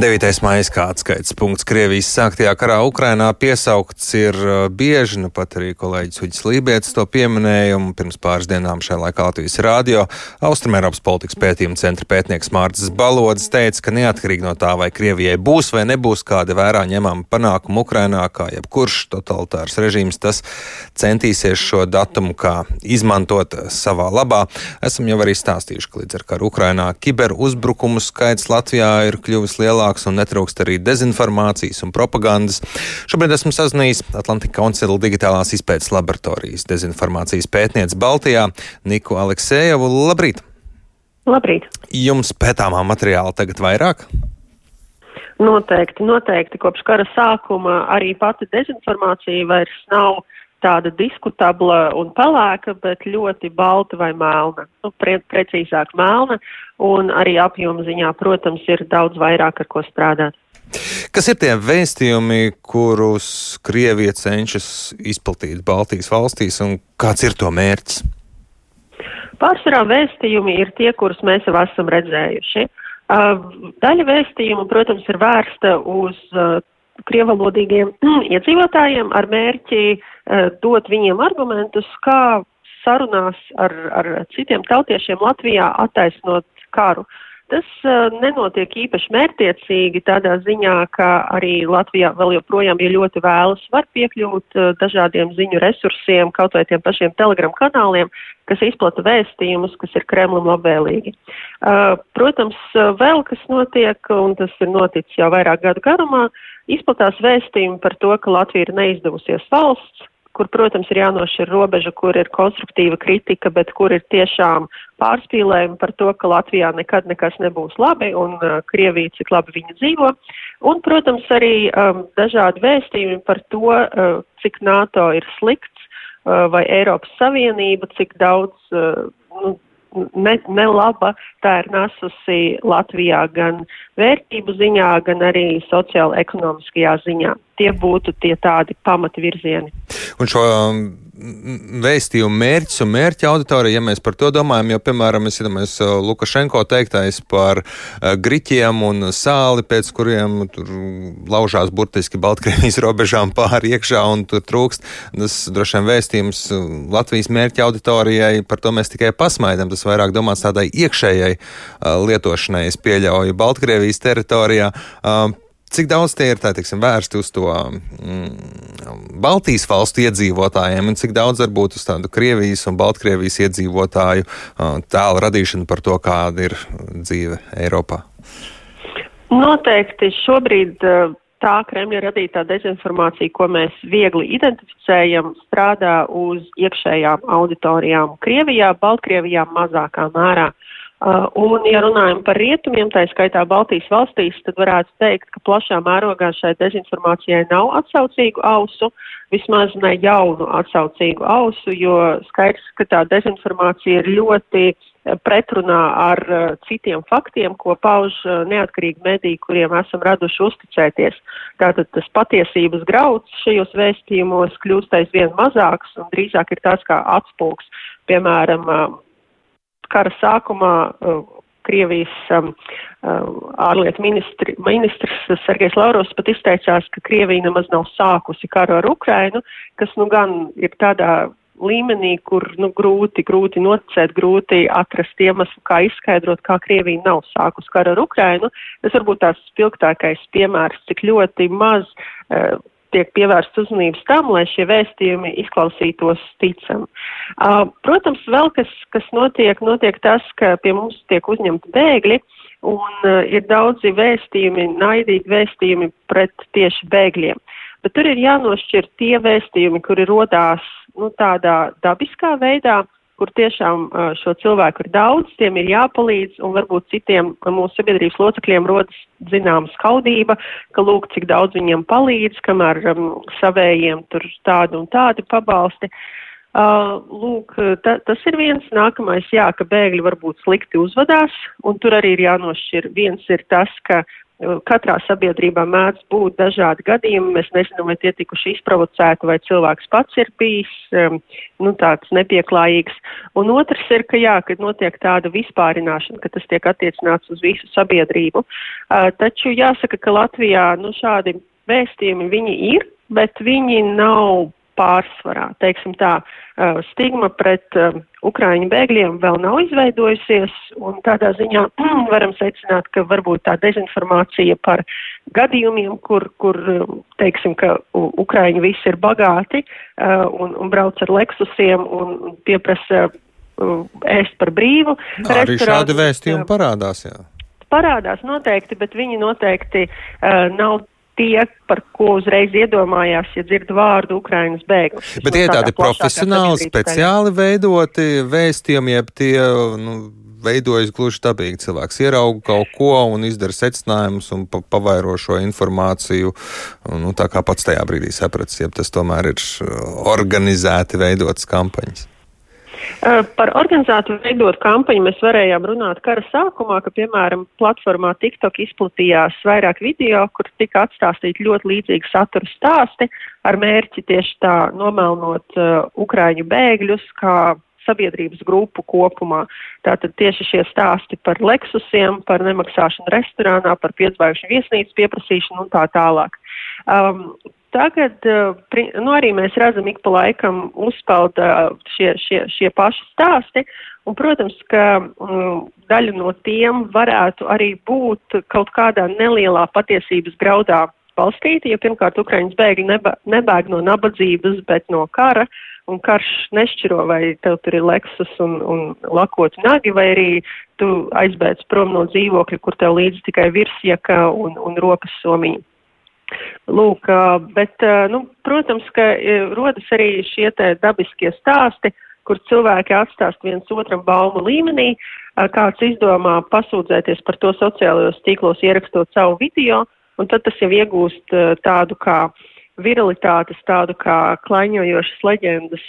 9. maija kā atskaites punkts Krievijas sāktajā karā Ukrainā piesaukts ir bieži, nu pat arī kolēģis Uģis Lībietis to pieminēja, un pirms pāris dienām šajā laikā Latvijas rādio Austrumēropas politikas pētījuma centra pētnieks Mārcis Balodis teica, ka neatkarīgi no tā, vai Krievijai būs vai nebūs kāda vērā ņemama panākuma Ukrainā, kā jebkurš totalitārs režīms, tas centīsies šo datumu kā izmantot savā labā. Esam jau arī stāstījuši, ka līdz ar karu Ukrainā kiberuzbrukumu skaits Latvijā ir kļuvis lielāks lielāks un netrūkst arī dezinformācijas un propagandas. Šobrīd esmu sazinājies Atlantika Koncila digitālās izpētes laboratorijas dezinformācijas pētniece Baltijā Niku Aleksējevu. Labrīt! Labrīt! Jums pētāmā materiāla tagad vairāk? Noteikti, noteikti. Kopš kara sākuma arī pati dezinformācija vairs nav tāda diskutabla un pelēka, bet ļoti balta vai melna. Nu, pre, precīzāk melna, un arī apjoma ziņā, protams, ir daudz vairāk ar ko strādāt. Kas ir tie vēstījumi, kurus Krievija cenšas izplatīt Baltijas valstīs, un kāds ir to mērķis? Pārsvarā vēstījumi ir tie, kurus mēs jau esam redzējuši. Uh, daļa vēstījumu, protams, ir vērsta uz uh, krievalodīgiem iedzīvotājiem ar mērķi uh, dot viņiem argumentus, kā sarunās ar, ar citiem tautiešiem Latvijā attaisnot karu. Tas uh, nenotiek īpaši mērtiecīgi tādā ziņā, ka arī Latvijā vēl joprojām, ja ļoti vēlas, var piekļūt uh, dažādiem ziņu resursiem, kaut vai tiem pašiem telegram kanāliem, kas izplata vēstījumus, kas ir Kremlim labvēlīgi. Uh, protams, vēl kas notiek, un tas ir noticis jau vairāk gadu garumā, izplatās vēstījumi par to, ka Latvija ir neizdevusies valsts, kur, protams, ir jānošķir robeža, kur ir konstruktīva kritika, bet kur ir tiešām pārspīlējumi par to, ka Latvijā nekad nekas nebūs labi un uh, Krievija, cik labi viņa dzīvo. Un, protams, arī um, dažādi vēstījumi par to, uh, cik NATO ir slikts uh, vai Eiropas Savienība, cik daudz. Uh, nu, ne, nelaba tā ir nesusi Latvijā gan vērtību ziņā, gan arī sociāla-ekonomiskajā ziņā. Tie būtu tie tādi pamati virzieni. Un šo vēstījumu mērķis un mērķa auditorija, ja mēs par to domājam, jo, piemēram, es iedomājos uh, Lukašenko teiktais par uh, griķiem un sāli, pēc kuriem tur laužās burtiski Baltkrievijas robežām pāri iekšā un tur trūkst. Tas droši vien vēstījums uh, Latvijas mērķa auditorijai, par to mēs tikai pasmaidam. Tas vairāk domāts tādai iekšējai lietošanai, es pieļauju Baltkrievijas teritorijā. Cik daudz tie ir tā, teiksim, vērsti uz to mm, Baltijas valstu iedzīvotājiem, un cik daudz varbūt uz tādu Krievijas un Baltkrievijas iedzīvotāju tēlu radīšanu par to, kāda ir dzīve Eiropā? Noteikti šobrīd tā Kremļa radītā dezinformācija, ko mēs viegli identificējam, strādā uz iekšējām auditorijām Krievijā, Baltkrievijā mazākā mērā. Uh, un, ja runājam par rietumiem, tā skaitā Baltijas valstīs, tad varētu teikt, ka plašā mērogā šai dezinformācijai nav atsaucīgu ausu, vismaz ne jaunu atsaucīgu ausu, jo skaidrs, ka tā dezinformācija ir ļoti uh, pretrunā ar uh, citiem faktiem, ko pauž uh, neatkarīgi mediji, kuriem esam raduši uzticēties. Tātad tas patiesības grauds šajos vēstījumos kļūst aizvien mazāks un drīzāk ir tāds kā atspūgs, piemēram, uh, kara sākumā uh, Krievijas um, uh, ārlietu ministri, ministrs Sergejs Lauros pat izteicās, ka Krievija nemaz nav sākusi karu ar Ukrainu, kas nu gan ir tādā līmenī, kur nu, grūti, grūti noticēt, grūti atrast iemeslu, kā izskaidrot, kā Krievija nav sākus karu ar Ukrainu. Tas varbūt tās spilgtākais piemērs, cik ļoti maz uh, tiek pievērsts uzmanības tam, lai šie vēstījumi izklausītos ticam. Uh, protams, vēl kas, kas notiek, notiek tas, ka pie mums tiek uzņemti bēgļi, un uh, ir daudzi vēstījumi, naidīgi vēstījumi pret tieši bēgļiem. Bet tur ir jānošķir tie vēstījumi, kuri rodās nu, tādā dabiskā veidā, kur tiešām šo cilvēku ir daudz, tiem ir jāpalīdz, un varbūt citiem mūsu sabiedrības locekļiem rodas zināma skaudība, ka lūk, cik daudz viņiem palīdz, kamēr um, savējiem tur tādi un tādi pabalsti. Uh, lūk, ta, tas ir viens. Nākamais, jā, ka bēgļi varbūt slikti uzvedās, un tur arī ir jānošķir. Viens ir tas, ka katrā sabiedrībā mēdz būt dažādi gadījumi. Mēs nezinām, vai tie tikuši izprovocēti, vai cilvēks pats ir bijis um, nu, tāds nepieklājīgs. Un otrs ir, ka jā, kad notiek tāda vispārināšana, ka tas tiek attiecināts uz visu sabiedrību. Uh, taču jāsaka, ka Latvijā nu, šādi vēstījumi viņi ir, bet viņi nav pārsvarā. Teiksim tā, stigma pret Ukraiņu bēgļiem vēl nav izveidojusies, un tādā ziņā varam secināt, ka varbūt tā dezinformācija par gadījumiem, kur, kur teiksim, ka Ukraiņi visi ir bagāti un, un brauc ar leksusiem un pieprasa ēst par brīvu. Arī šādi vēstījumi parādās, jā. Parādās noteikti, bet viņi noteikti uh, nav tie, par ko uzreiz iedomājās, ja dzird vārdu Ukrainas bēglis. Bet tie tādi profesionāli, speciāli veidoti vēstījumi, jeb tie, nu, veidojas gluži dabīgi. Cilvēks ierauga kaut ko un izdara secinājumus un pa pavairo šo informāciju. Nu, tā kā pats tajā brīdī sapratis, ja tas tomēr ir organizēti veidotas kampaņas. Eh, par organizētu veidot kampaņu mēs varējām runāt kara sākumā, ka, piemēram, platformā TikTok izplatījās vairāk video, kur tika atstāstīti ļoti līdzīgi satura stāsti ar mērķi tieši tā nomelnot uh, Ukraiņu bēgļus, kā sabiedrības grupu kopumā. Tātad tieši šie stāsti par leksusiem, par nemaksāšanu restorānā, par piedzvaigžņu viesnīcu pieprasīšanu un tā tālāk. Um, Tagad eh, nu, arī mēs redzam, ik pa laikam uzspēlta eh, šie, šie, šie paši stāsti, un, protams, ka mm, daļa no tiem varētu arī būt kaut kādā nelielā patiesības graudā balstīti, jo pirmkārt Ukraiņas bēgļi neba, nebēg no nabadzības, bet no kara, un karš nešķiro, vai tev tur ir leksus un, un lakoti nagi, vai arī tu aizbēdz prom no dzīvokļa, kur tev līdzi tikai virsjaka un, un rokas somiņi. Lūk, bet, nu, protams, ka rodas arī šie dabiskie stāsti, kur cilvēki atstāst viens otram baumu līmenī, kāds izdomā pasūdzēties par to sociālajos tīklos ierakstot savu video, un tad tas jau iegūst tādu kā viralitātes, tādu kā klaiņojošas leģendas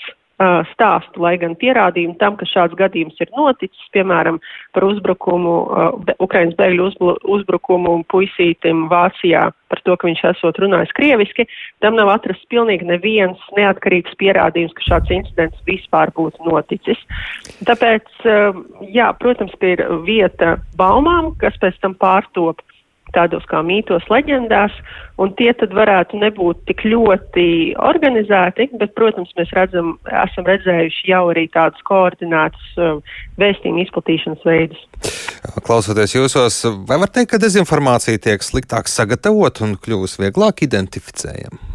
stāstu, lai gan pierādījumi tam, ka šāds gadījums ir noticis, piemēram, par uzbrukumu, uh, Ukrainas bēgļu uzbrukumu puisītim Vācijā par to, ka viņš esot runājis krieviski, tam nav atrasts pilnīgi neviens neatkarīgs pierādījums, ka šāds incidents vispār būtu noticis. Tāpēc, uh, jā, protams, ka ir vieta baumām, kas pēc tam pārtop tādos kā mītos, leģendās, un tie tad varētu nebūt tik ļoti organizēti, bet, protams, mēs redzam, esam redzējuši jau arī tādus koordinētus um, vēstījumu izplatīšanas veidus. Klausoties jūsos, vai var teikt, ka dezinformācija tiek sliktāk sagatavot un kļūst vieglāk identificējama?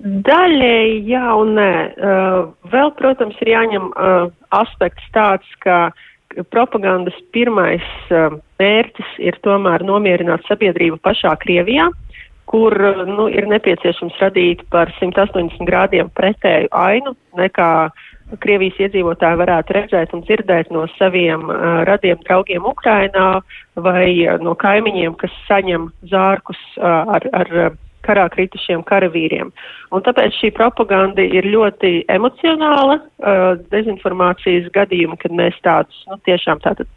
Daļēji jā un nē. Uh, vēl, protams, ir jāņem uh, aspekts tāds, ka uh, propagandas pirmais uh, mērķis ir tomēr nomierināt sabiedrību pašā Krievijā, kur uh, nu, ir nepieciešams radīt par 180 grādiem pretēju ainu nekā Krievijas iedzīvotāji varētu redzēt un dzirdēt no saviem uh, radiem draugiem Ukrainā vai uh, no kaimiņiem, kas saņem zārkus uh, ar, ar karā kritušiem karavīriem. Un tāpēc šī propaganda ir ļoti emocionāla, uh, dezinformācijas gadījumi, kad mēs tādus, nu, tiešām tātad,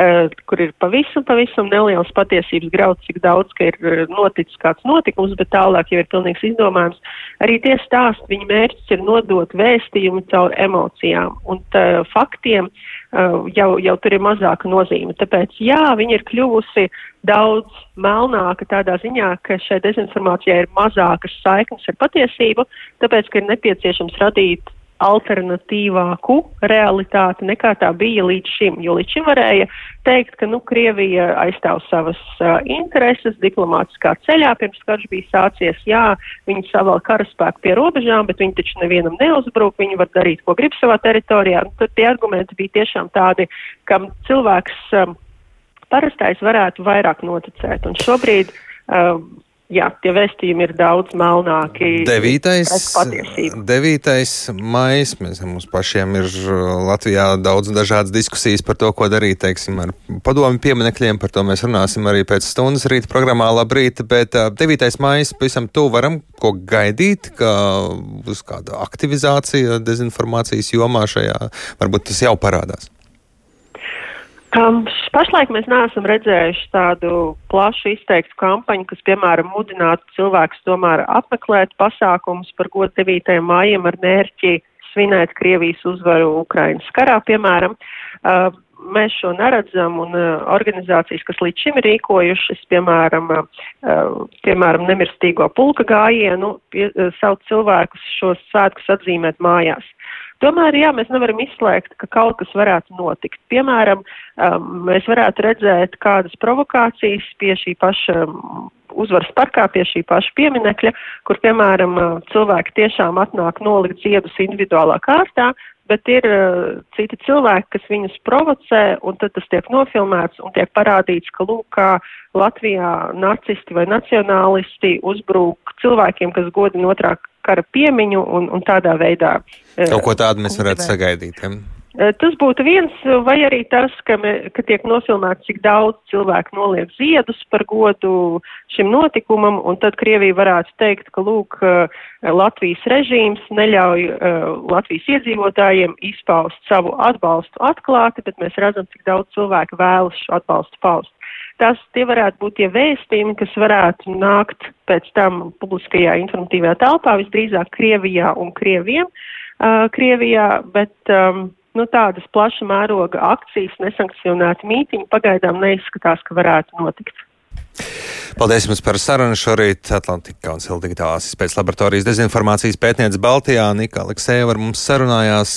uh, kur ir pavisam, pavisam neliels patiesības grauds, cik daudz, ka ir uh, noticis kāds notikums, bet tālāk jau ir pilnīgs izdomājums. Arī tie stāsti, viņa mērķis ir nodot vēstījumu caur emocijām un tā, faktiem. Uh, jau, jau tur ir mazāka nozīme. Tāpēc, jā, viņa ir kļuvusi daudz melnāka tādā ziņā, ka šai dezinformācijai ir mazākas saiknes ar patiesību, tāpēc, ka ir nepieciešams radīt alternatīvāku realitāti nekā tā bija līdz šim. Jo līdz šim varēja teikt, ka nu, Krievija aizstāv savas uh, intereses diplomātiskā ceļā, pirms karš bija sācies. Jā, viņi savēl karaspēku pie robežām, bet viņi taču nevienam neuzbruk, viņi var darīt, ko grib savā teritorijā. Un tad tie argumenti bija tiešām tādi, kam cilvēks um, parastais varētu vairāk noticēt. Un šobrīd uh, Jā, tie vēstījumi ir daudz melnāki. 9. 9. maijs. Mēs, mums pašiem ir uh, Latvijā daudz dažādas diskusijas par to, ko darīt, teiksim, ar padomu pieminekļiem. Par to mēs runāsim arī pēc stundas rīta programmā Labrīt, bet 9. Uh, maijs pavisam tu varam ko gaidīt, ka būs kāda aktivizācija dezinformācijas jomā šajā, varbūt tas jau parādās. Um, pašlaik mēs neesam redzējuši tādu plašu izteiktu kampaņu, kas, piemēram, mudinātu cilvēkus tomēr apmeklēt pasākumus par godu 9. mājiem ar mērķi svinēt Krievijas uzvaru Ukrainas karā, piemēram. Uh, mēs šo neredzam, un uh, organizācijas, kas līdz šim ir rīkojušas, piemēram, uh, piemēram nemirstīgo pulka gājienu, pie, uh, sauc cilvēkus šos svētkus atzīmēt mājās. Tomēr, jā, mēs nevaram izslēgt, ka kaut kas varētu notikt. Piemēram, um, mēs varētu redzēt kādas provokācijas pie šī paša um, uzvaras parkā, pie šī paša pieminekļa, kur, piemēram, uh, cilvēki tiešām atnāk nolikt ziedus individuālā kārtā, bet ir uh, citi cilvēki, kas viņus provocē, un tad tas tiek nofilmēts un tiek parādīts, ka, lūk, kā Latvijā nacisti vai nacionālisti uzbrūk cilvēkiem, kas godina otrā kara piemiņu un, un tādā veidā. Eh, Kaut ko tādu mēs varētu sagaidīt. Ja? Eh, tas būtu viens, vai arī tas, ka, me, ka tiek nofilmēts, cik daudz cilvēku noliek ziedus par godu šim notikumam, un tad Krievija varētu teikt, ka, lūk, eh, Latvijas režīms neļauj uh, Latvijas iedzīvotājiem izpaust savu atbalstu atklāti, bet mēs redzam, cik daudz cilvēku vēlas šo atbalstu paust. Tas tie varētu būt tie vēstījumi, kas varētu nākt pēc tam publiskajā informatīvajā telpā, visdrīzāk Krievijā un Krieviem. Uh, Krievijā, bet um, nu, tādas plaša mēroga akcijas, nesankcionēti mītiņi pagaidām neizskatās, ka varētu notikt. Paldies jums par sarunu šorīt. Atlantika Kauncila digitālās izpētes laboratorijas dezinformācijas pētniece Baltijā Nika Aleksēva ar mums sarunājās.